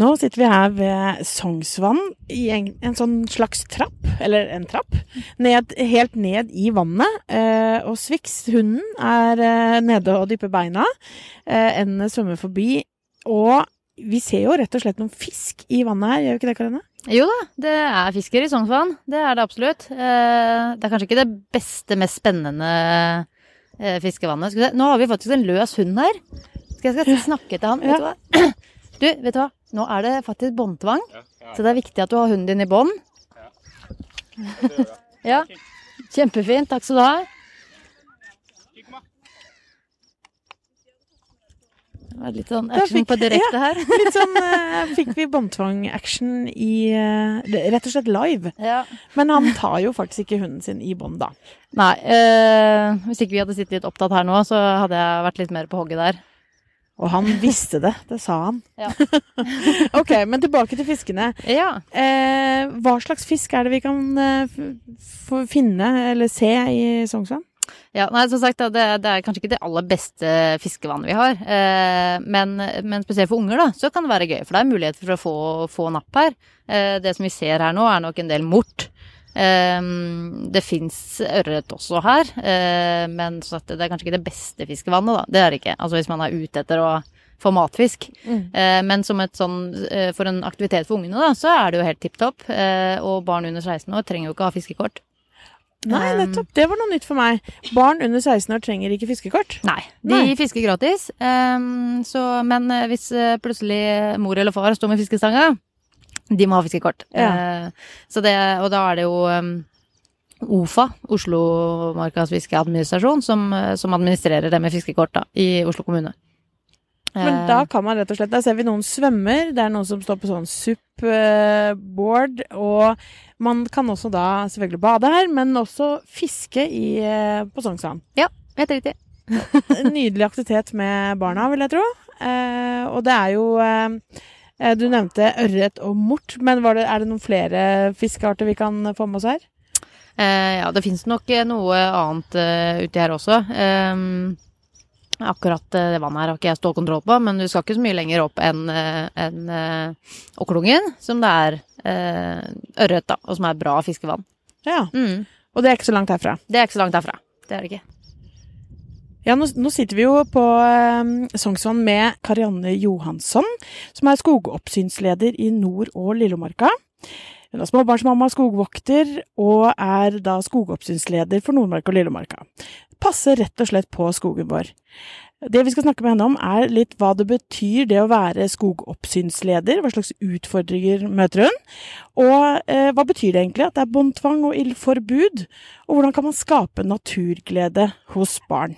Nå sitter vi her ved Sognsvann i en, en sånn slags trapp, eller en trapp, ned, helt ned i vannet. Eh, og Swix, hunden, er eh, nede og dypper beina. Eh, Endene svømmer forbi. Og vi ser jo rett og slett noen fisk i vannet her, gjør vi ikke det, Karine? Jo da, det er fisker i Sognsvann. Det er det absolutt. Eh, det er kanskje ikke det beste, mest spennende eh, fiskevannet. Nå har vi faktisk en løs hund her. Skal jeg skal snakke til han? Ja. Vet du hva? Du, vet du hva? Nå er det faktisk båndtvang, så det er viktig at du har hunden din i bånd. Ja. Kjempefint. Takk skal du ha. Det var litt sånn action fikk- på direkte her. Litt sånn uh, fikk vi båndtvang-action i uh, Rett og slett live. Ja. Men han tar jo faktisk ikke hunden sin i bånd, da. Nei, Uh, hvis ikke vi hadde sittet litt opptatt her nå, så hadde jeg vært litt mer på hogget der. Og han visste det. Det sa han. Ja. ok, men tilbake til fiskene. Ja. Eh, hva slags fisk er det vi kan eh, finne eller se i Sognsvann? Ja, nei, som sagt, det, det er kanskje ikke det aller beste fiskevannet vi har. Eh, men, men spesielt for unger, da, så kan det være gøy. For det er mulighet for å få, få napp her. Eh, det som vi ser her nå, er nok en del mort. Eh, det fins ørret også her, eh, men det er kanskje ikke det beste fiskevannet, da. Det er det ikke. Altså hvis man er ute etter å få matfisk. Mm. men som et sånn, eh, for en aktivitet for ungene, da, så er det jo helt tipp topp. Eh, og barn under 16 år trenger jo ikke ha fiskekort. Nei, Um, nettopp. Det var noe nytt for meg. Barn under 16 år trenger ikke fiskekort. Nei, de Nei. fisker gratis. ehm, så, men eh, hvis eh, plutselig mor eller far står med fiskestanga, de må ha fiskekort. Ja. Eh, så det, og da er det jo ehm, OFA, Oslo Markas fiskeadministrasjon, som, eh, som administrerer det med fiskekort da, i Oslo kommune. Men Eh, da kan man rett og slett Der ser vi noen svømmer. Det er noen som står på sånn SUP-board. Og man kan også da selvfølgelig bade her, men også fiske i, eh, på Sognsvann. Helt riktig. Nydelig aktivitet med barna, vil jeg tro. Eh, og det er jo eh, eh, Du nevnte ørret og mort, men var det, er det noen flere fiskearter vi kan få med oss her? Eh, ja, det finnes nok eh, noe annet uh, uti her også. Um, akkurat eh, det vannet her har ikke jeg stålkontroll på, men du skal ikke så mye lenger opp enn en, uh, Okklungen, som det er uh, ørret, da, og som er bra fiskevann. Ja, Mm. Og det er ikke så langt herfra. Det er ikke så langt herfra. Det er det ikke. Ja, nå, nå sitter vi jo på eh, Sognsvann med Karianne Johansson, som er skogoppsynsleder i Nord- og Lillomarka. Hun er småbarnsmamma, skogvokter, og er da skogoppsynsleder for Nordmarka og Lillomarka. Passer rett og slett på skogen vår. Det vi skal snakke med henne om, er litt hva det betyr det å være skogoppsynsleder. Hva slags utfordringer møter hun? Og eh, hva betyr det egentlig at det er båndtvang og ildforbud? Og hvordan kan man skape naturglede hos barn?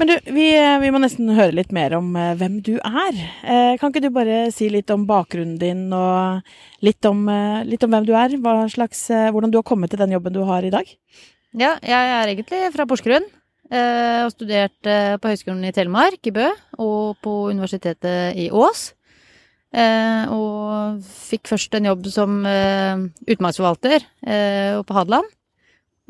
Men du, vi, vi må nesten høre litt mer om eh, hvem du er. Eh, kan ikke du bare si litt om bakgrunnen din, og litt om, eh, litt om hvem du er? Slags, eh, hvordan du har kommet til den jobben du har i dag? Ja, jeg er egentlig fra Porsgrunn. Eh, og studert eh, på Høgskolen i Telemark, i Bø, og på Universitetet i Ås. Eh, og fikk først en jobb som eh, utmarksforvalter eh, på Hadeland.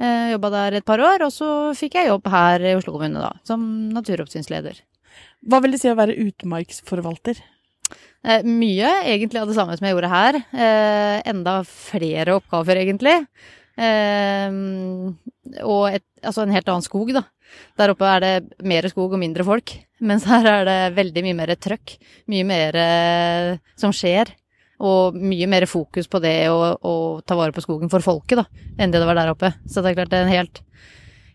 Eh, Jobba der et par år, og så fikk jeg jobb her i Oslo kommune, da, som naturoppsynsleder. Hva vil det si å være utmarksforvalter? Eh, mye egentlig av det samme som jeg gjorde her. Eh, enda flere oppgaver, egentlig. Eh, og et, altså en helt annen skog, da. Der oppe er det mer skog og mindre folk. Mens her er det veldig mye mer trøkk. Mye mer eh, som skjer. Og mye mer fokus på det å, ta vare på skogen for folket, da, enn det det var der oppe. Så det er klart det er en helt,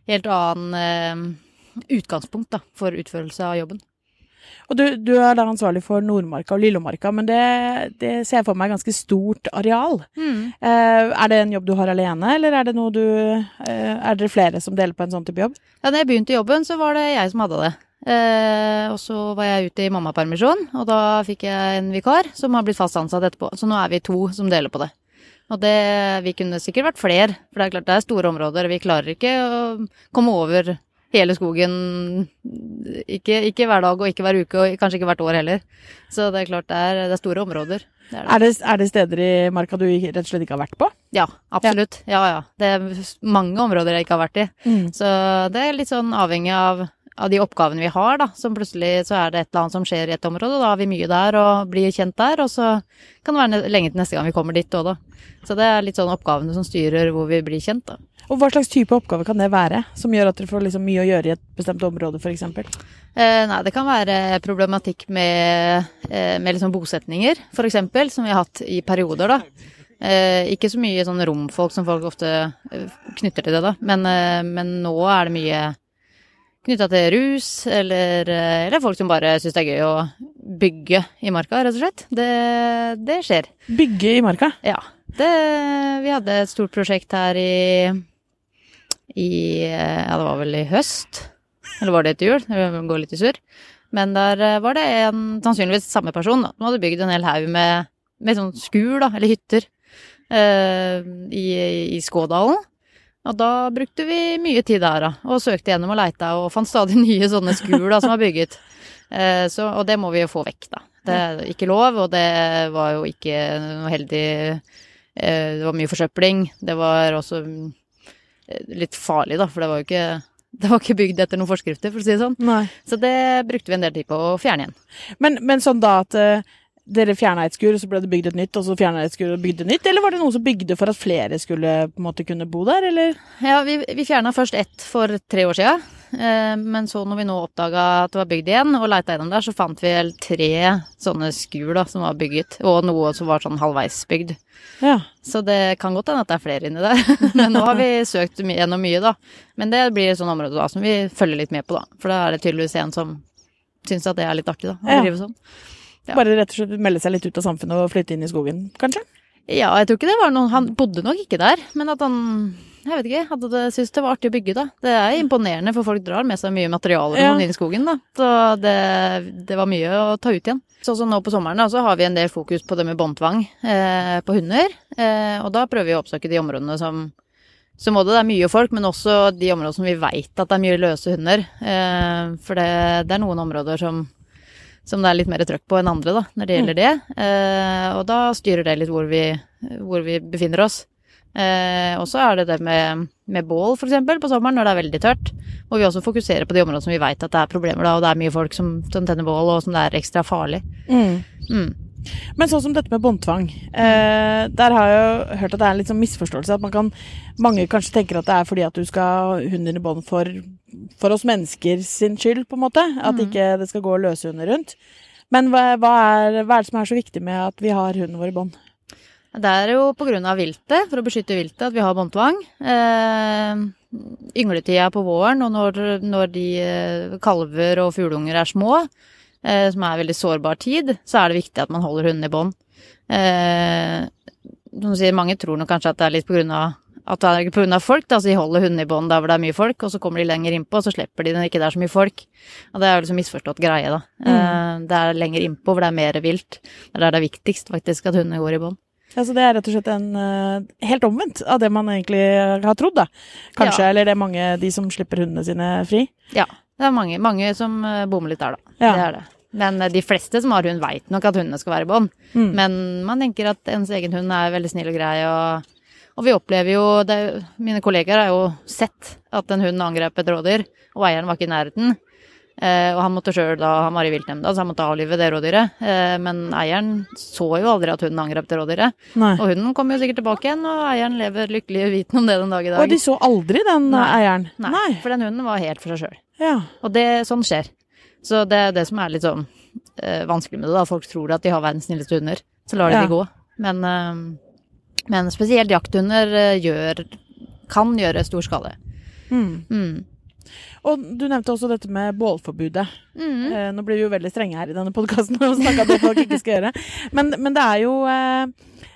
helt annen eh, utgangspunkt da, for utførelse av jobben. Og du, du er da ansvarlig for Nordmarka og Lillomarka, men det, det ser jeg for meg ganske stort areal. Eh, er det en jobb du har alene, eller er det noe du eh, Er dere flere som deler på en sånn type jobb? Ja, da jeg begynte i jobben, så var det jeg som hadde det. Eh, og så var jeg ute i mammapermisjon, og da fikk jeg en vikar som har blitt fast ansatt etterpå. Så nå er vi to som deler på det. Og det, vi kunne sikkert vært flere, for det er klart det er store områder, vi klarer ikke å komme over hele skogen, ikke, ikke hver dag og ikke hver uke, og kanskje ikke hvert år heller. Så det er klart det er, det er store områder. Det er det. Er det, er steder i marka du rett og slett ikke har vært på? Ja, absolutt. Ja, ja. Det er mange områder jeg ikke har vært i. Så det er litt sånn avhengig av, av de oppgavene vi har, da, som plutselig så er det et eller annet som skjer i et område, og da har vi mye der og blir kjent der, og så kan det være lenge til neste gang vi kommer dit òg, da. Så det er litt sånn oppgavene som styrer hvor vi blir kjent, da. Og hva slags type oppgave kan det være, som gjør at dere får liksom mye å gjøre i et bestemt område, f.eks.? Eh, nei, det kan være problematikk med, eh, med liksom bosetninger, eksempel, som vi har hatt i perioder, da. Eh, ikke så mye sånn romfolk som folk ofte eh, knytter til det, da, men, eh, men nå er det mye knytta til rus, eller, eh, eller folk som bare syns det er gøy å bygge i marka, rett og slett. Det, det skjer. Bygge i marka? Ja. Det, vi hadde et stort prosjekt her i, i Ja, det var vel i høst. Eller var det etter jul? Det går litt i surr. Men der eh, var det en, sannsynligvis samme person, da, som hadde bygd en hel haug med, med sånn skur, da, eller hytter, eh, i, i Skådalen. Og da brukte vi mye tid der, da, og søkte gjennom og leita, og fant stadig nye sånne skur da, som var bygget. Eh, så, og det må vi jo få vekk, da. Det er ikke lov, og det var jo ikke noe heldig Eh, Det var mye forsøpling. Det var også eh, litt farlig, da, for det var jo ikke det var ikke bygd etter noen forskrifter, for å si det sånn. Nei. Så det brukte vi en del tid på å fjerne igjen. Men, men sånn da at eh, dere fjerna et skur, og så ble det bygd et nytt, og så fjerna et skur og bygde nytt, eller var det noen som bygde for at flere skulle på en måte kunne bo der, eller? Ja, vi, vi fjerna først ett for tre år sia. Eh, men så når vi nå oppdaga at det var bygd igjen, og leita gjennom der, så fant vi vel tre sånne skur da, som var bygget. Og noe som var sånn halvveis bygd. Ja. Så det kan godt hende at det er flere inni der. Men nå har vi søkt gjennom mye, da. Men det blir et sånt område da som vi følger litt med på, da. For da er det tydeligvis en som syns at det er litt artig, da. Å drive sånn. Ja. Bare rett og slett melde seg litt ut av samfunnet og flytte inn i skogen, kanskje? Ja, jeg tror ikke det var noe Han bodde nok ikke der, men at han jeg vet ikke, hadde det, syntes det var artig å bygge, da. Det er imponerende, for folk drar med seg mye materialer Ja. ja. inn i skogen, da. Så det, det var mye å ta ut igjen. Sånn som nå på sommeren, da, så har vi en del fokus på det med båndtvang eh, på hunder. Eh, og da prøver vi å oppsøke de områdene som så må det er mye folk, men også de områdene som vi veit at det er mye løse hunder. Eh, for det, det er noen områder som, som det er litt mer trøkk på enn andre, da, når det gjelder det. Eh, og da styrer det litt hvor vi, hvor vi befinner oss. Eh, og så er det det med, med bål, eksempel, på sommeren når det er veldig tørt. Hvor vi også fokuserer på de områdene som vi veit at det er problemer, da, og det er mye folk som, som tenner bål, og som det er ekstra farlig. Mm. Men sånn som dette med båndtvang. Eh, der har jeg jo hørt at det er en litt sånn misforståelse. At man kan, mange kanskje tenker at det er fordi at du skal ha hunden i bånd for, for oss mennesker sin skyld, på en måte. At ikke det skal gå løse hunder rundt. Men hva, hva, er, hva er det som er så viktig med at vi har hunden vår i bånd? Det er jo av viltet, for å beskytte viltet, at vi har båndtvang. Eh, yngletida på våren, og når, når de eh, kalver og fugleunger er små, eh, som er veldig sårbar tid, så er det viktig at man holder hunden i bånd. Eh, som du sier, mange tror nok kanskje at det er litt på grunn av at det er ikke på folk, da, så de holder hundene i bånd der hvor det er mye folk, og så kommer de lenger innpå, og så slipper de når ikke det er så mye folk. Og det er jo liksom misforstått greie, da. Mm. det er lenger innpå hvor det er mer vilt. Det er der det er viktigst, faktisk, at hundene går i bånd. Ja, så det er rett og slett en eh, helt omvendt av det man egentlig har trodd, da. Kanskje, Ja. eller det er mange de som slipper hundene sine fri. Ja, det er mange, mange som eh, bommer litt der, da. Ja. Det er det. Men eh, de fleste som har hund, veit nok at hundene skal være i bånd. Mm. Men man tenker at ens egen hund er veldig snill og grei, og, og vi opplever jo det, Mine kollegaer har jo sett at en hund angrep et rådyr, og eieren var ikke i nærheten. Eh, og han måtte sjøl da, han var i viltnemnda, så han måtte avlive det rådyret. Eh, men eieren så jo aldri at hunden angrep det rådyret. Nei. Og hunden kom jo sikkert tilbake igjen, og eieren lever lykkelig uvitende om det den dag i dag. Og de så aldri den Nei. eieren? Nei, for den hunden var helt for seg sjøl. Ja. Og det, sånn skjer. Så det er det som er litt sånn eh, vanskelig med det. da. Folk tror at de har verdens snilleste hunder, så lar de Ja. de gå. Men, eh, men spesielt jakthunder eh, gjør, kan gjøre stor skade. Mm. Mm. Og du nevnte også dette med bålforbudet. Mm. Eh, nå blir vi jo veldig strenge her i denne podkasten og snakker om det folk ikke skal gjøre. Men, men det er jo eh,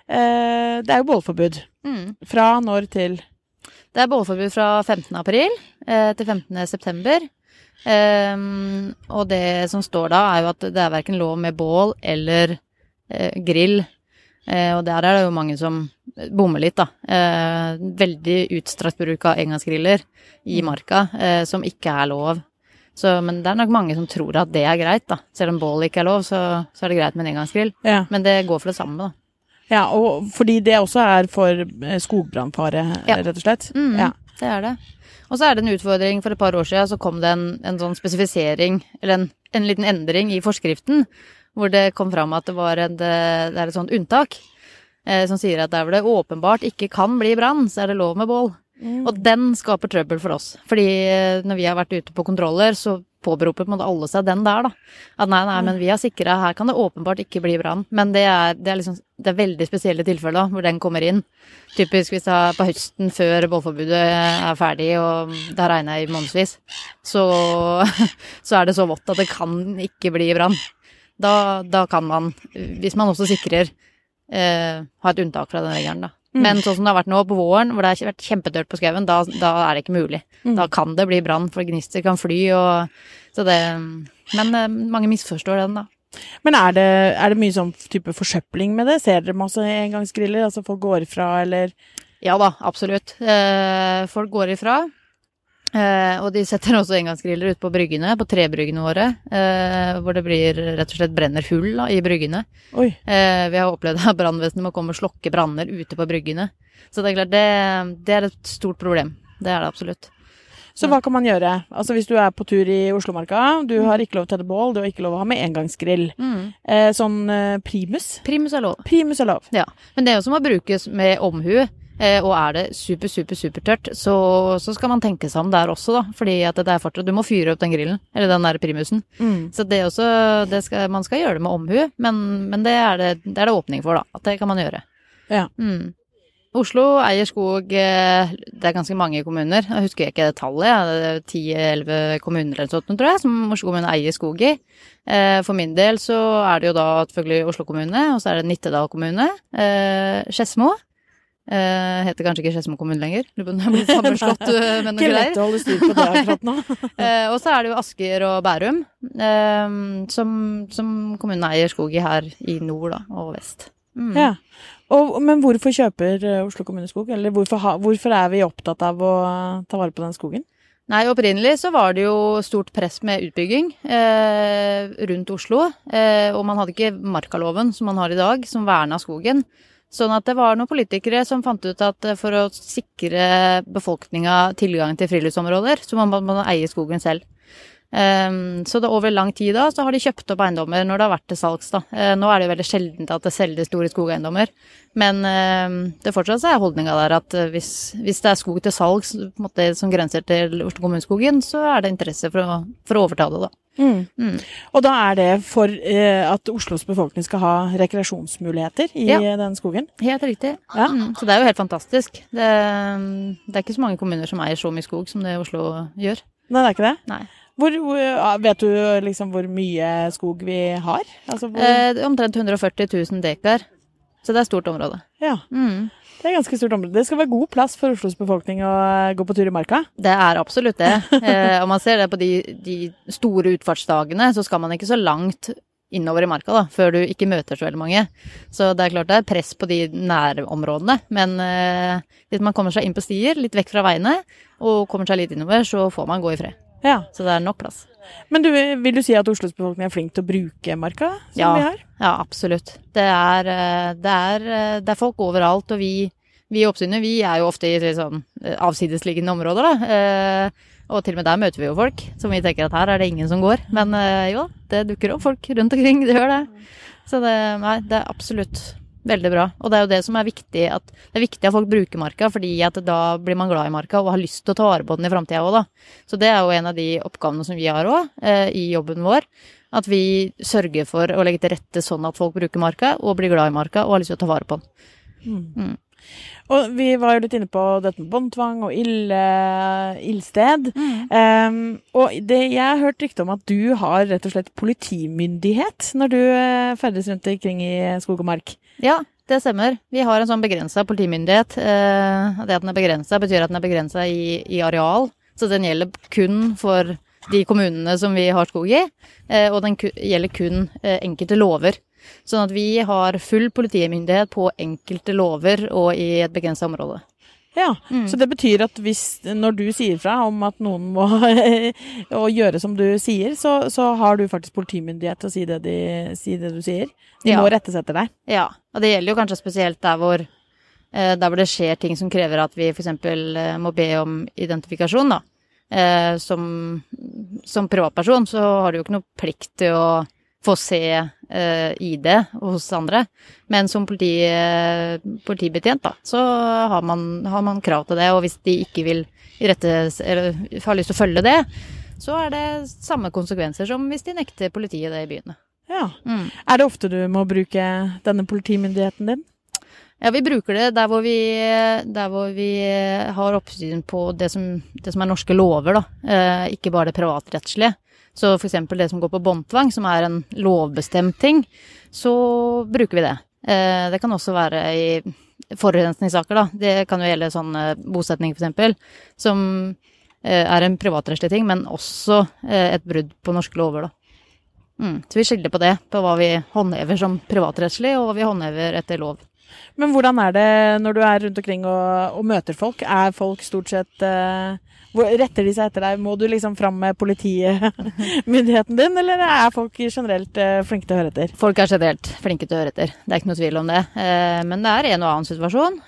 eh, Det er jo bålforbud. Mm. Fra når til Det er bålforbud fra 15. april til 15. september. Ehm, og det som står da, er jo at det er verken lov med bål eller uh, grill. Uh, og der er det jo mange som bommer litt, da. Uh, veldig utstrakt bruk av engangsgriller i marka, eh, som ikke er lov. Så, men det er nok mange som tror at det er greit, da. Selv om bål ikke er lov, så, så er det greit med en engangsgrill. Ja. Men det går for det samme, da. ja, og fordi det også er for skogbrannfare, Ja. rett og slett. Mm. Ja. det er det. Og så er det en utfordring. For et par år siden så kom det en, en sånn spesifisering, eller en, en, liten endring i forskriften, hvor det kom fram at det, var en, det er et sånt unntak eh, som sier at der hvor det åpenbart ikke kan bli brann, så er det lov med bål. Mm. Og den skaper trøbbel for oss. Fordi eh, når vi har vært ute på kontroller, så påberoper på en måte alle seg den der, da. At nei, nei, men vi har sikra, her kan det åpenbart ikke bli brann. Men det er, det er liksom det er veldig spesielle tilfeller da, hvor den kommer inn. Typisk hvis det er på høsten før bålforbudet er ferdig og det har regna i månedsvis, så, så er det så vått at det kan ikke bli brann. Da, da kan man, hvis man også sikrer, eh, ha et unntak fra den regelen, da. Mm. Men sånn som det har vært nå på våren, hvor det har vært kjempetørt på skauen, da, da er det ikke mulig. Mm. Da kan det bli brann, for gnister kan fly og Så det Men eh, mange misforstår den, da. Men er det, er det mye sånn type forsøpling med det? Ser dere masse engangsgriller? Altså folk går ifra, eller Ja da, absolutt. Eh, folk går ifra. Eh, og de setter også engangsgriller ut på bryggene, på trebryggene våre. Eh, hvor det blir rett og slett brenner hull da, i bryggene. Eh, vi har opplevd at brannvesenet må komme og slokke branner ute på bryggene. Så det er klart, det, det er et stort problem. Det er det absolutt. Så hva kan man gjøre? Altså Hvis du er på tur i Oslomarka, du har ikke lov til å tenne bål, du har ikke lov å ha med engangsgrill. Eh, sånn eh, primus. Primus er lov. Primus er lov. Ja. Men det er jo som må brukes med omhu. Eh, og er det super, super, supertørt, så, så skal man tenke seg om der også, da. Fordi at det er fortsatt Du må fyre opp den grillen, eller den der primusen. Mm. Så det også det skal, Man skal gjøre det med omhu, men, men det, er det, det er det åpning for, da. At det kan man gjøre. Ja. Mm. Oslo eier skog eh, Det er ganske mange kommuner. Jeg husker ikke det tallet. Ti-elleve kommuner eller sånt, tror jeg, som Oslo kommune eier skog i. Eh, For min del så er det jo da selvfølgelig Oslo kommune, og så er det Nittedal kommune. Skedsmo. Eh, heter kanskje ikke Skedsmo kommune lenger. Det er blitt sammenslått med noen greier. Ikke lett å holde styr på det akkurat nå. uh, og så er det jo Asker og Bærum, uh, som, som kommunene eier skog i her i nord da, og vest. Mm. Ja. Og, men hvorfor kjøper eh, Oslo kommune skog? Eller hvorfor, ha, hvorfor er vi opptatt av å ta vare på den skogen? Nei, opprinnelig så var det jo stort press med utbygging eh, rundt Oslo. Eh, og man hadde ikke markaloven som man har i dag, som verna skogen. Sånn at det var noen politikere som fant ut at eh, for å sikre befolkninga tilgang til friluftsområder, så må man, man eie skogen selv. Um, så det over lang tid da, så har de kjøpt opp eiendommer når det har vært til salgs. da. Eh, nå er det jo veldig sjeldent at det selges store skogeiendommer, men eh, det fortsatt er holdninga der at eh, hvis, hvis det er skog til salgs som grenser til Oslo kommuneskogen, så er det interesse for å, for å overta det, da. Mm. Og da er det for eh, at Oslos befolkning skal ha rekreasjonsmuligheter i Ja. den skogen? Helt riktig. Ja. Mm, så det er jo helt fantastisk. Det, det er ikke så mange kommuner som eier så mye skog som det Oslo gjør. Nei, det er ikke det? Nei. Hvor, vet du liksom hvor mye skog vi har? Altså, hvor, Eh, omtrent 140 000 dekar. Så det er et stort område. ja, Mm. det er ganske stort område. Det skal være god plass for Oslos befolkning å eh, gå på tur i marka. Det er absolutt det. Eh, og man ser det på de, de store utfartsdagene, så skal man ikke så langt innover i marka da, før du ikke møter så veldig mange. Så det er klart det er press på de nærområdene. Men eh, hvis man kommer seg inn på stier, litt vekk fra veiene, og kommer seg litt innover, så får man gå i fred. Ja. Så det er nok plass. Men du, vil du si at Oslos befolkning er flink til å bruke marka som Ja. vi har? Ja, absolutt. Det er, eh, det er, eh, det er folk overalt, og vi, vi i oppsynet vi er jo ofte i sånn eh, avsidesliggende områder, da. Eh, og til og med der møter vi jo folk som vi tenker at her er det ingen som går. Men eh, jo, det dukker opp folk rundt omkring, det gjør det. Så det, nei, det er absolutt veldig bra. Og det er jo det som er viktig, at det er viktig at folk bruker marka, fordi at da blir man glad i marka og har lyst til å ta vare på den i framtida òg, da. Så det er jo en av de oppgavene som vi har òg, eh, i jobben vår. At vi sørger for å legge til rette sånn at folk bruker marka, og blir glad i marka og har lyst til å ta vare på den. Mm. Og vi var jo litt inne på dette med båndtvang og ild, eh, ildsted. Um, og det, jeg har hørt rykte om at du har rett og slett politimyndighet når du eh, ferdes rundt omkring i skog og mark. Ja, det stemmer. Vi har en sånn begrensa politimyndighet. Eh, det at den er begrensa, betyr at den er begrensa i, i areal. Så den gjelder kun for de kommunene som vi har skog i, og den gjelder kun enkelte lover. Sånn at vi har full politimyndighet på enkelte lover og i et begrensa område. Ja, Mm. Så det betyr at hvis, når du sier fra om at noen må gjøre som du sier, så, så har du faktisk politimyndighet til å si det, de, si det du sier. De Ja. må rettes etter deg. Ja, og det gjelder jo kanskje spesielt der hvor Eh, der hvor det skjer ting som krever at vi f.eks. Eh, må be om identifikasjon, da. Eh, som, som privatperson så har du jo ikke noe plikt til å få se eh, ID hos andre. Men som politi, eh, politibetjent, da, så har man, har man, krav til det. Og hvis de ikke vil rette, eller har lyst til å følge det, så er det samme konsekvenser som hvis de nekter politiet det i byene. Ja. Mm. Er det ofte du må bruke denne politimyndigheten din? Ja, vi bruker det der hvor vi, der hvor vi har oppsyn på det som, det som, er norske lover, da. Eh, ikke bare det privatrettslige. Så f.eks. det som går på båndtvang, som er en lovbestemt ting, så bruker vi det. Eh, det kan også være i forurensningssaker, da. Det kan jo gjelde sånn eh, bosetning, f.eks., som eh, er en privatrettslig ting, men også eh, et brudd på norske lover, da. Mm. Så vi skiller på det, på hva vi håndhever som privatrettslig, og hva vi håndhever etter lov. Men hvordan er det når du er rundt omkring og, og møter folk? Er folk stort sett uh, Retter de seg etter deg? Må du liksom fram med politimyndigheten din, eller er folk generelt uh, flinke til å høre etter? Folk er generelt flinke til å høre etter, det er ikke noe tvil om det. Uh, men det er en og annen situasjon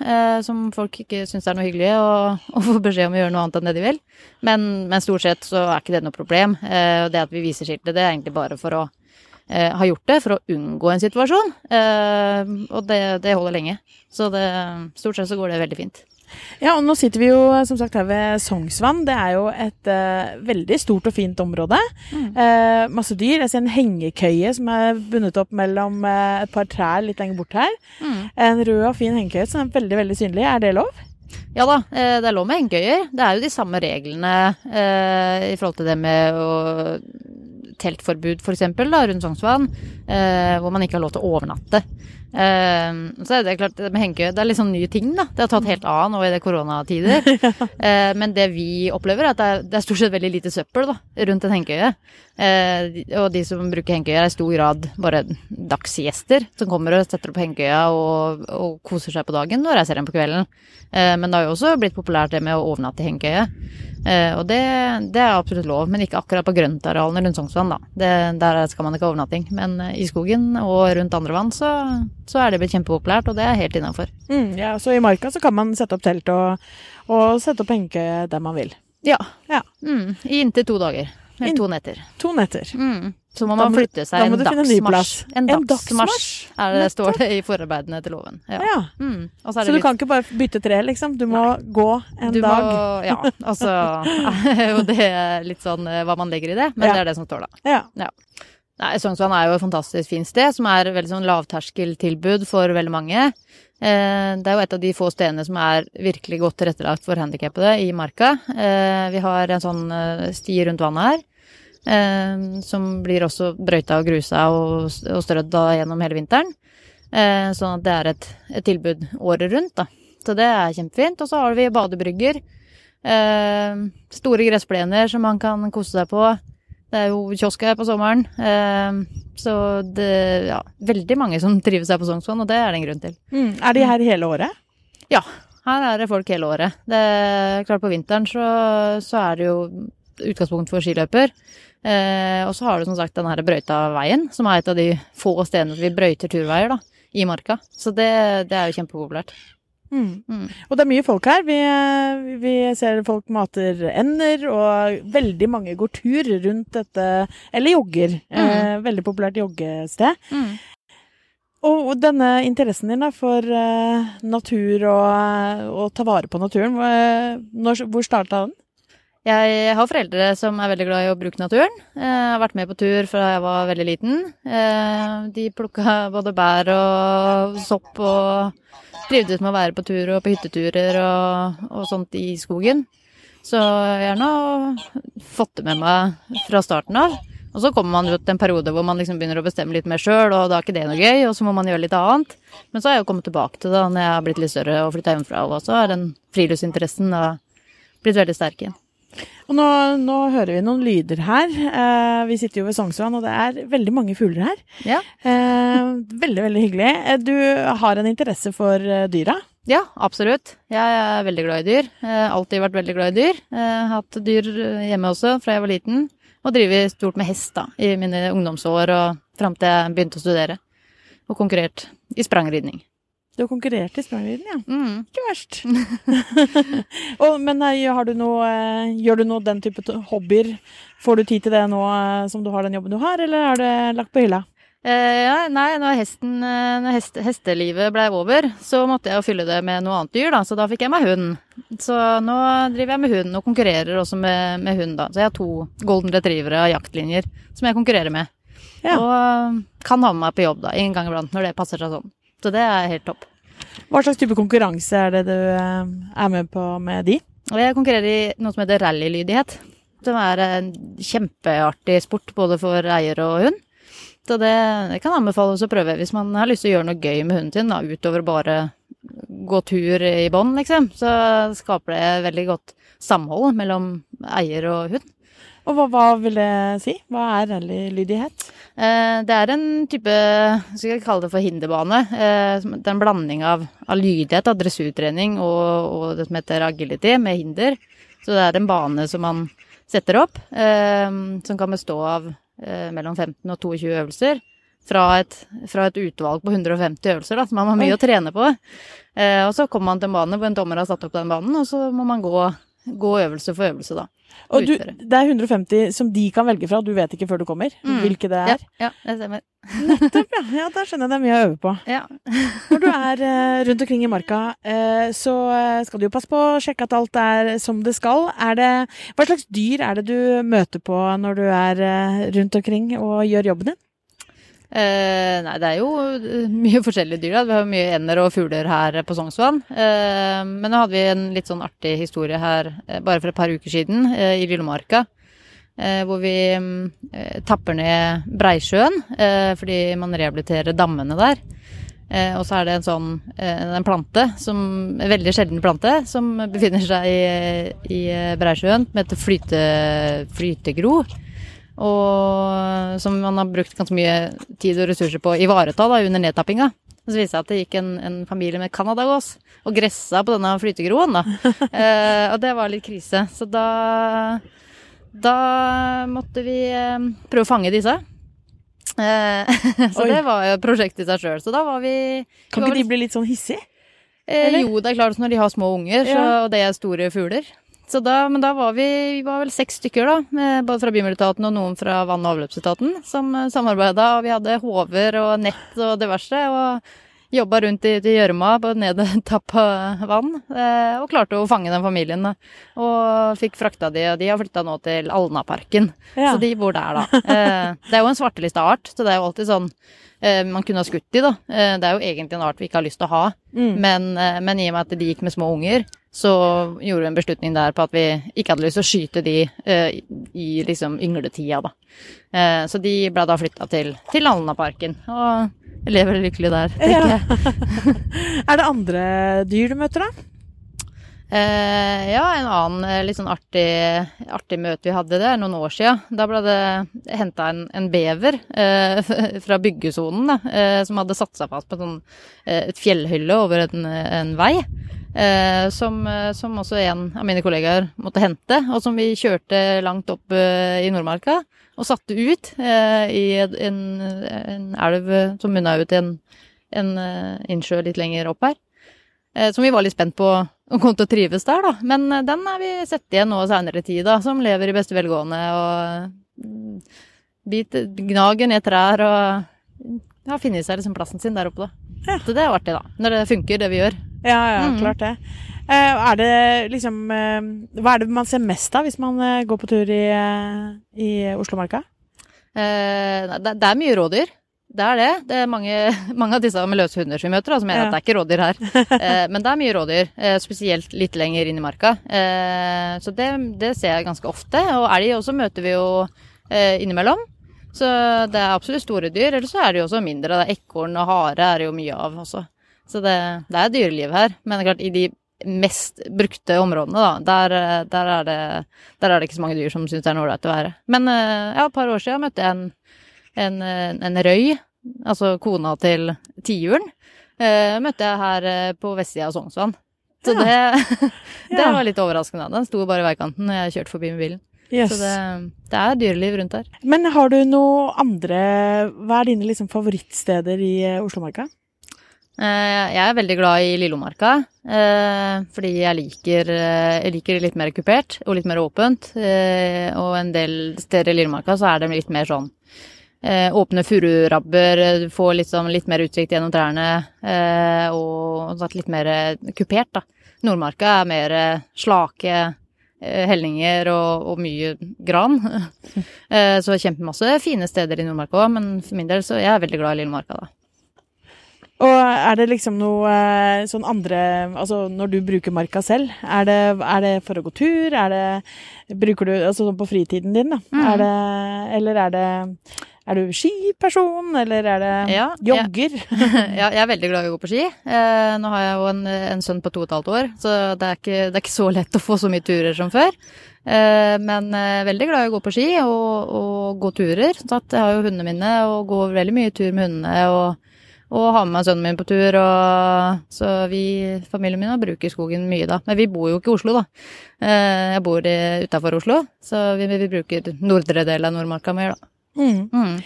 som folk ikke syns er noe hyggelig å, få beskjed om å gjøre noe annet enn det de vil. Men, men stort sett så er ikke det noe problem. det at vi viser skiltet, det er egentlig bare for å eh, har gjort det for å unngå en situasjon. Eh, og det, det, holder lenge. Så det, stort sett så går det veldig fint. Ja, og nå sitter vi jo som sagt her ved Sognsvann. Det er jo et uh, veldig stort og fint område. Mm. Uh, masse dyr. Jeg ser en hengekøye som er bundet opp mellom uh, et par trær litt lenger bort her. Mm. En rød og fin hengekøye som er veldig, veldig synlig. Er det lov? Ja da, det er lov med hengekøyer. Det er jo de samme reglene i forhold til det med å teltforbud f.eks. rundt Sognsvann, eh, hvor man ikke har lov til å overnatte. Eh, så er det klart, med hengekøye det er litt sånn ny ting, da. Det har tatt helt av nå i det koronatider. eh, men det vi opplever, er at det er, det er, stort sett veldig lite søppel da, rundt en hengekøye. Uh, og de som bruker hengekøye, er i stor grad bare dagsgjester som kommer og setter opp hengekøya og, og, koser seg på dagen og reiser hjem på kvelden. men det har jo også blitt populært det med å overnatte i hengekøye. Uh, og det, det, er absolutt lov, men ikke akkurat på grøntarealene rundt Sognsvann, da. Det, der skal man ikke ha overnatting. Men uh, i skogen og rundt andre vann så, så er det blitt kjempepopulært, og det er helt innafor. Mm, ja, så i marka så kan man sette opp telt og, og sette opp hengekøye der man vil? Ja. ja. Mm, I inntil to dager. Eller to netter. To netter. Mm. Så må man flytte seg en dagsmarsj. En, en dagsmarsj det, står det i forarbeidene til loven. Ja. ja. Mm. Så, så du litt... kan ikke bare bytte tre, liksom? Du må Nei. gå en du dag? Må, ja. Altså jo det er litt sånn eh, hva man legger i det, men ja. det er det som står da. Ja. ja. Nei, Sognsvann er jo et fantastisk fint sted, som er veldig sånn lavterskeltilbud for veldig mange. Eh, det er jo et av de få stedene som er virkelig godt tilrettelagt for handikappede i Marka. Eh, vi har en sånn sti rundt vannet her som blir også brøyta og grusa og, og strødd gjennom hele vinteren. Eh, sånn at det er et, et, tilbud året rundt, da. Så det er kjempefint. Og så har vi badebrygger. Eh, store gressplener som man kan kose seg på. Det er jo kiosk her på sommeren. Eh, så det ja, veldig mange som trives her på Sognsvann, og det er det en grunn til. Mm. Er de her hele året? Ja, her er det folk hele året. Det er klart På vinteren så, så er det jo utgangspunkt for skiløper. Eh, og så har du som sagt den her Brøyta-veien, som er et av de få stedene vi brøyter turveier da, i marka. Så det, det er jo kjempepopulært. Mm. Mm. Og det er mye folk her. Vi, vi, ser folk mater ender, og veldig mange går tur rundt dette, eller jogger. Mm. Eh, veldig populært joggested. Mm. Og denne interessen din da, for uh, natur og å ta vare på naturen, hvor, hvor starta den? Jeg har foreldre som er veldig glad i å bruke naturen. Jeg har vært med på tur fra jeg var veldig liten. Eh, de plukka både bær og sopp og trivdes med å være på tur og på hytteturer og, og sånt i skogen. Så jeg har nå fått det med meg fra starten av. Og så kommer man til en periode hvor man liksom begynner å bestemme litt mer sjøl, og da er ikke det noe gøy, og så må man gjøre litt annet. Men så har jeg jo kommet tilbake til det når jeg har blitt litt større og flytta hjemmefra, og så er den friluftsinteressen blitt veldig sterk igjen. Og nå, nå, hører vi noen lyder her. Eh, vi sitter jo ved Sognsvann, og det er veldig mange fugler her. Ja. Eh, veldig, veldig hyggelig. Eh, du har en interesse for eh, dyra? Ja, absolutt. Jeg er veldig glad i dyr. Jeg har alltid vært veldig glad i dyr. Jeg har hatt dyr hjemme også fra jeg var liten. Og driver stort med hest da, i mine ungdomsår og fram til jeg begynte å studere. Og konkurrert i sprangridning. Du har konkurrert i Spranglyden, ja. Mm. Ikke verst. og, men eh, har du noe, eh, gjør du noe den type hobbyer? Får du tid til det nå eh, som du har den jobben du har, eller er det lagt på hylla? Eh, ja, nei, når, hesten, når hest, hestelivet blei over, så måtte jeg jo fylle det med noe annet dyr, da, så da fikk jeg meg hund. Så nå driver jeg med hund, og konkurrerer også med, med hund, da. Så jeg har to golden retrievere av jaktlinjer som jeg konkurrerer med. Ja. Og kan ha med meg på jobb, da, en gang iblant, når det passer seg sånn. Så det er helt topp. Hva slags type konkurranse er det du eh, er med på med de? Jeg konkurrerer i noe som heter rallylydighet. Som er en kjempeartig sport både for eier og hund. Så det, det kan anbefales å prøve hvis man har lyst til å gjøre noe gøy med hunden sin, da, utover bare gå tur i bånd, liksom. Så skaper det veldig godt samhold mellom eier og hund. Og hva, hva vil det si? Hva er rallylydighet? Eh, det er en type, skal jeg kalle det for hinderbane. Eh, det er en blanding av, av lydighet, av dressurtrening og, og det som heter agility med hinder. Så det er en bane som man setter opp, eh, som kan bestå av eh, mellom 15 og 22 øvelser. Fra et, fra et utvalg på 150 øvelser, da, så man har mye Oi. å trene på. Eh, og så kommer man til en bane hvor en dommer har satt opp den banen, og så må man gå, gå øvelse for øvelse, da. Og du, det er 150 som de kan velge fra, du vet ikke før du kommer Mm. hvilke det er? ja, det stemmer. Nettopp, ja. ja. Da skjønner jeg det er mye å øve på. Ja. Når du er uh, rundt omkring i marka, uh, så eh, skal du jo passe på å sjekke at alt er som det skal. Er det, hva slags dyr er det du møter på når du er uh, rundt omkring og gjør jobben din? Eh, nei, det er jo eh, mye forskjellige dyr. Da. Vi har mye ender og fugler her på Sognsvann. Eh, men nå hadde vi en litt sånn artig historie her eh, bare for et par uker siden eh, i Lillemarka. Hvor vi tapper ned Breisjøen fordi man rehabiliterer dammene der. Og så er det en sånn en plante, som, en veldig sjelden plante, som befinner seg i, i Breisjøen, som heter flyte, flytegro. Og som man har brukt ganske mye tid og ressurser på å ivareta da, under nedtappinga. Så viste det seg at det gikk en, en familie med canadagås og gressa på denne flytegroen. da. eh, og det var litt krise. Så da, da måtte vi eh, prøve å fange disse. Eh, så Oi. det var jo et prosjekt i seg sjøl. Så da var vi Kan vi var ikke de bli litt sånn hissige? Eh, jo, det er klart når de har små unger, så, Ja. og det er store fugler. Så da, men da var vi, vi var vel seks stykker, da, både fra Bymiljøetaten og noen fra vann- og avløpsetaten, som uh, samarbeida. Og vi hadde håver og nett og diverse, og jobba rundt i gjørma på nedtappa vann. Eh, og klarte å fange den familien. Da. Og fikk frakta de, og de har flytta nå til Alnaparken. Ja. Så de bor der, da. Eh, det er jo en svartelista art, så det er jo alltid sånn eh, man kunne ha skutt de, da. Eh, det er jo egentlig en art vi ikke har lyst til å ha. Mm. Men, eh, men i og med at de gikk med små unger, så gjorde vi en beslutning der på at vi ikke hadde lyst til å skyte de eh, i liksom yngletida, da. Eh, så de ble da flytta til, til Alnaparken, og lever lykkelig der, tenker Ja. jeg. Er det andre dyr du møter, da? Eh, ja, en annen eh, litt sånn artig, artig møte vi hadde, det er noen år sia. Da ble det henta en, en bever eh, fra byggesonen, da, eh, som hadde satt seg fast på sånn, et fjellhylle over en, en vei. Eh, som, eh, som også en av mine kollegaer måtte hente, og som vi kjørte langt opp eh, i Nordmarka. Og satte ut eh, i en, en elv som munna ut i en, en eh, innsjø litt lenger opp her. Eh, som vi var litt spent på om kom til å trives der, da. Men den har vi sett igjen nå seinere tid, da. Som lever i beste velgående og mm, biter, gnager ned trær og har funnet seg liksom plassen sin der oppe, da. Ja. Så det er jo artig, da. Når det funker, det vi gjør. Ja, ja, Mm. klart det. Eh, er det liksom eh, Hva er det man ser mest av hvis man eh, går på tur i, i Oslomarka? Eh, det, det er mye rådyr. Det er det. Det er mange, mange av disse med løse hunder som vi møter, som mener Ja. at det er ikke rådyr her. Eh, men det er mye rådyr, eh, spesielt litt lenger inn i marka. Eh, så det, det ser jeg ganske ofte. Og elg også møter vi jo innimellom. Så det er absolutt store dyr. Eller så er det jo også mindre. Ekorn og hare er det jo mye av også. Så det, det er dyreliv her. Men det er klart, i de mest brukte områdene, da, der, eh, der, er, det, der er det ikke så mange dyr som syns det er noe ålreit å være. Men eh, ja, et par år siden møtte jeg en en, eh, en røy, altså kona til tiuren, eh, møtte jeg her på vestsida av Sognsvann. Så det, det var litt overraskende. Den sto bare i veikanten når jeg kjørte forbi med bilen. Yes. Så det, det er dyreliv rundt her. Men har du noe andre Hva er dine liksom favorittsteder i eh, Oslomarka? Eh, jeg er veldig glad i Lillomarka, eh, fordi jeg liker, jeg liker det litt mer kupert og litt mer åpent. Og en del steder i Lillomarka så er det litt mer sånn åpne fururabber, du får liksom litt mer utsikt gjennom trærne, og litt mer kupert, da. Nordmarka er mer slake hellinger og, og mye gran. så kjempemasse fine steder i Nordmarka òg, men for min del så jeg er jeg veldig glad i Lillemarka, da. Og er det liksom noe eh, sånn andre Altså når du bruker marka selv, er det, er det for å gå tur? Er det Bruker du Altså sånn på fritiden din, da? Mm. Er det Eller er det er du skiperson, eller er det ja, jogger? ja, jeg er veldig glad i å gå på ski. Eh, nå har jeg jo en, en, sønn på to og et halvt år, så det er, ikke, det er, ikke, så lett å få så mye turer som før. Eh, men eh, veldig glad i å gå på ski og, og gå turer. Så jeg har jo hundene mine og går veldig mye tur med hundene. og og har med meg sønnen min på tur. Og, så vi, familien min, bruker skogen mye da. Men vi bor jo ikke i Oslo, da. Eh, jeg bor utafor Oslo, så vi, vi, bruker nordre del av Nordmarka mer, da. Mm. Mm.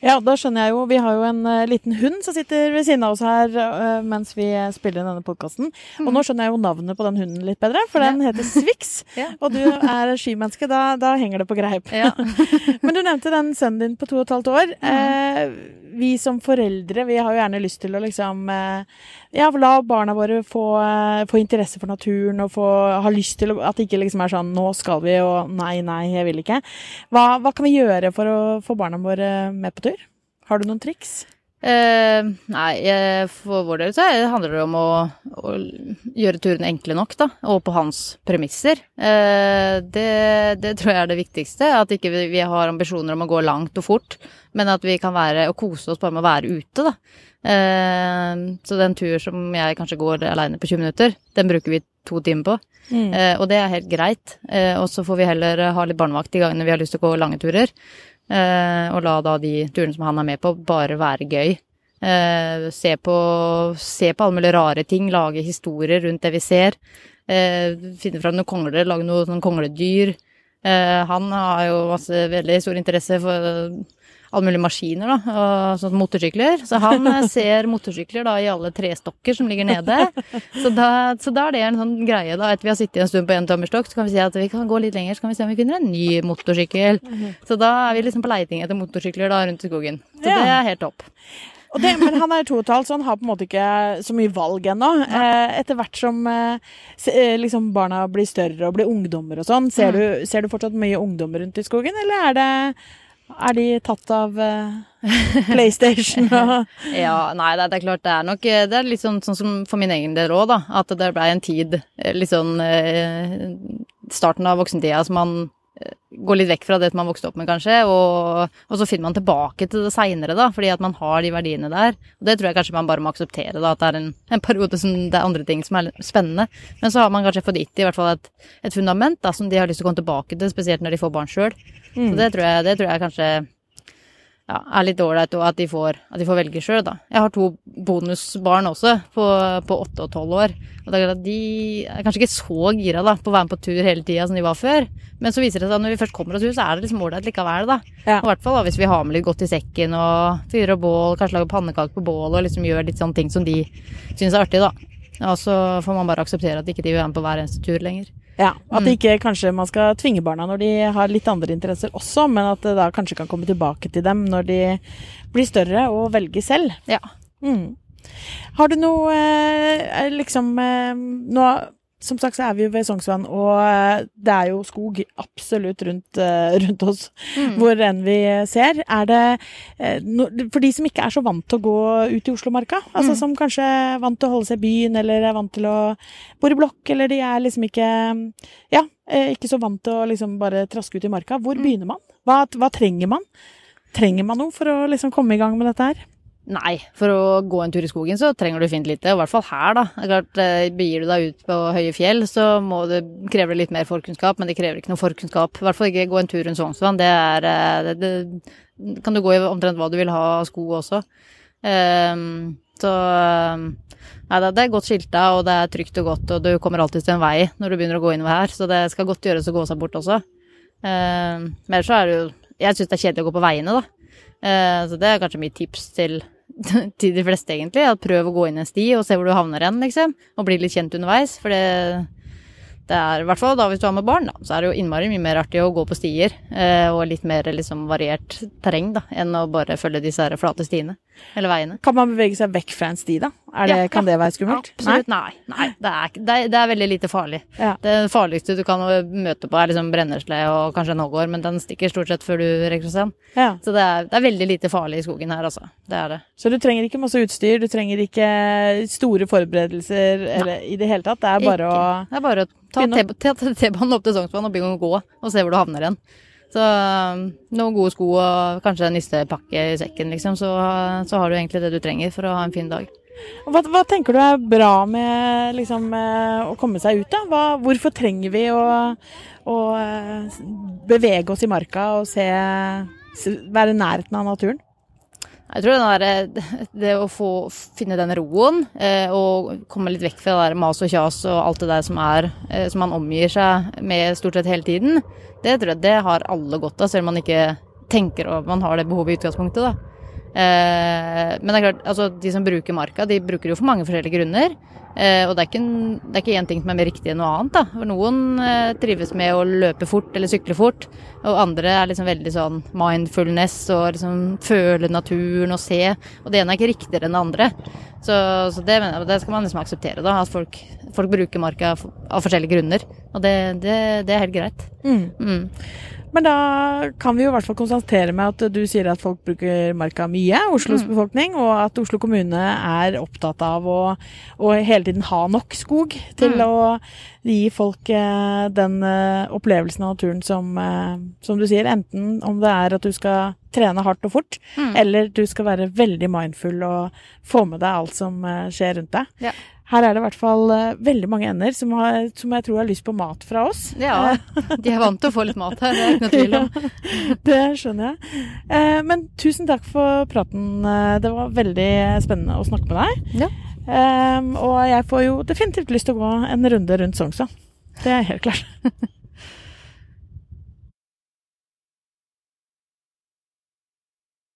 Ja, da skjønner jeg jo. Vi har jo en uh, liten hund som sitter ved siden av oss her uh, mens vi spiller inn denne podkasten. Mm. Og nå skjønner jeg jo navnet på den hunden litt bedre, for den heter Swix. ja. Og du er skimenneske, da, da, henger det på greip. Ja. Men du nevnte den sønnen din på to og et halvt år. Uh, vi som foreldre, vi har jo gjerne lyst til å liksom Ja, la barna våre få, få interesse for naturen og få, ha lyst til at det ikke liksom er sånn Nå skal vi, og nei, nei, jeg vil ikke. Hva, hva kan vi gjøre for å få barna våre med på tur? Har du noen triks? Eh, nei, for vår del så handler det om å, å, gjøre turene enkle nok, da. Og på hans premisser. Eh, det, det, tror jeg er det viktigste. At ikke vi, vi har ambisjoner om å gå langt og fort, men at vi kan være og kose oss bare med å være ute, da. Eh, så den tur som jeg kanskje går aleine på 20 minutter, den bruker vi to timer på. Mm. Eh, og det er helt greit. Eh, og så får vi heller ha litt barnevakt de gangene vi har lyst til å gå lange turer. Eh, og la da de turene som han er med på, bare være gøy. Eh, se, på, se på alle mulige rare ting, lage historier rundt det vi ser. Eh, finne fram noen kongler, lage noen sånn kongledyr. Han har jo masse veldig stor interesse for alle mulige maskiner, da, og sånn motorsykler. Så han eh, ser motorsykler da i alle trestokker som ligger nede. Så da, så da er det en sånn greie, da. Etter vi har sittet en stund på en tommerstokk, så kan vi si at vi kan gå litt lenger, så kan vi se om vi finner en ny motorsykkel. Så da er vi liksom på leiting etter motorsykler da rundt i skogen. Så det er helt topp. Det, men han er totall, så han har på en måte ikke så mye valg ennå. Eh, etter hvert som eh, liksom barna blir større og blir ungdommer og sånn, ser, mm. ser, du fortsatt mye ungdommer rundt i skogen, eller er det er de tatt av uh, PlayStation og Ja, nei, det, er klart det er nok Det er litt sånn, sånn som for min egen del òg, da. At det blei en tid, eh, litt sånn Starten av voksentida som man går litt vekk fra det man vokste opp med, kanskje, og, og så finner man tilbake til det seinere, da, fordi at man har de verdiene der. Og det tror jeg kanskje man bare må akseptere, da, at det er en, en periode som det er andre ting som er spennende. Men så har man kanskje fått gitt i hvert fall et, et fundament da, som de har lyst til å komme tilbake til, spesielt når de får barn sjøl. Mm. Så det tror, jeg, det tror jeg kanskje ja, er litt ålreit, og at de får, at de får velge sjøl, da. Jeg har to bonusbarn også, på, på 8 og 12 år. Og det er at de er kanskje ikke så gira da, på å være med på tur hele tida som de var før. Men så viser det seg at når vi først kommer oss ut, så er det liksom ålreit likevel, da. Ja. Og I hvert fall da, hvis vi har med litt godt i sekken og fyrer og bål, kanskje lager pannekaker på bål og liksom gjør litt sånne ting som de syns er artig, da. Og så får man bare akseptere at ikke de vil være med på hver eneste tur lenger. Ja, At mm. ikke kanskje man skal tvinge barna når de har litt andre interesser også, men at det da kanskje kan komme tilbake til dem når de blir større og velger selv. Ja. Mm. Har du noe eh, liksom eh, Nå som sagt så er vi jo ved Sognsvann, og eh, det er jo skog absolutt rundt, uh, rundt oss mm. hvor enn vi ser. Er det uh, For de som ikke er så vant til å gå ut i Oslomarka, altså mm. som kanskje er vant til å holde seg i byen, eller er vant til å bo i blokk, eller de er liksom ikke Ja, ikke så vant til å liksom bare traske ut i marka. Hvor mm. begynner man? Hva, hva trenger man? Trenger man noe for å liksom komme i gang med dette her? Nei, for å gå en tur i skogen så trenger du fint lite, i hvert fall her, da. Det er klart, eh, Begir du deg ut på høye fjell, så må det, krever det litt mer forkunnskap, men det krever ikke noe forkunnskap. I hvert fall ikke gå en tur rundt Sognsvann. Det er eh, det, det, kan du gå i omtrent hva du vil ha av sko også. Um, så Nei, det er godt skilta, og det er trygt og godt, og du kommer alltid til en vei når du begynner å gå innover her, så det skal godt gjøres å gå seg bort også. Um, men så er det jo Jeg syns det er kjedelig å gå på veiene, da. Eh, så det er kanskje mitt tips til til de fleste, egentlig. At prøv å gå inn en sti og se hvor du havner hen, liksom. Og bli litt kjent underveis. For det, det er, i hvert fall da hvis du har med barn, da, så er det jo innmari mye mer artig å gå på stier. Eh, og litt mer liksom variert terreng, da, enn å bare følge disse flate stiene. Eller veiene. Kan man bevege seg vekk fra en sti, da? Det, Ja, kan det være skummelt? Absolutt nei. Nei, det er, det er, det er veldig lite farlig. Ja. Det farligste du kan møte på, er liksom brennesle og kanskje en hoggorm, men den stikker stort sett før du rekker å se den. Ja. Så det er, det er veldig lite farlig i skogen her, altså. Det er det. Så du trenger ikke masse utstyr, du trenger ikke store forberedelser eller i det hele tatt. Det er bare å Det er bare å ta T-banen opp til Sognsvann og begynne å gå, og se hvor du havner igjen. Så um, noen gode sko og kanskje en nistepakke i sekken, liksom, så, så har du egentlig det du trenger for å ha en fin dag. Hva, hva tenker du er bra med liksom, eh, å komme seg ut, da? Hva, hvorfor trenger vi å, å eh, bevege oss i marka og se, Være i nærheten av naturen? Jeg tror det, der, det å få finne den roen eh, og komme litt vekk fra det der mas og kjas og alt det der som er eh, som man omgir seg med stort sett hele tiden, det tror jeg det har alle godt av, selv om man ikke tenker og man har det behovet i utgangspunktet. da. Eh, men det er klart, altså de som bruker marka, de bruker det jo for mange forskjellige grunner. Eh, og det er, ikke en, det er ikke én ting som er mer riktig enn noe annet. da. For Noen eh, trives med å løpe fort eller sykle fort, og andre er liksom veldig sånn mindfulness og liksom føle naturen og se. Og det ene er ikke riktigere enn det andre. Så, så det, det skal man liksom akseptere, da. At folk, folk bruker marka av, av forskjellige grunner. Og det, det, det er helt greit. Mm. Mm. Men da kan vi jo i hvert fall konstatere med at du sier at folk bruker marka mye, Oslos befolkning, og at Oslo kommune er opptatt av å, å hele tiden ha nok skog til Mm. å gi folk eh, den eh, opplevelsen av naturen som, eh, som du sier, enten om det er at du skal trene hardt og fort, Mm. eller du skal være veldig mindful og få med deg alt som eh, skjer rundt deg. Ja. Her er det i hvert fall eh, veldig mange ender som, har, som jeg tror har lyst på mat fra oss. Ja, de er vant til å få litt mat her, det er ikke noe tvil om. Det skjønner jeg. Men tusen takk for praten. Det var veldig spennende å snakke med deg. Ja. Eh, og jeg får jo definitivt lyst til å gå en runde rundt Sognsvann. Det er helt klart.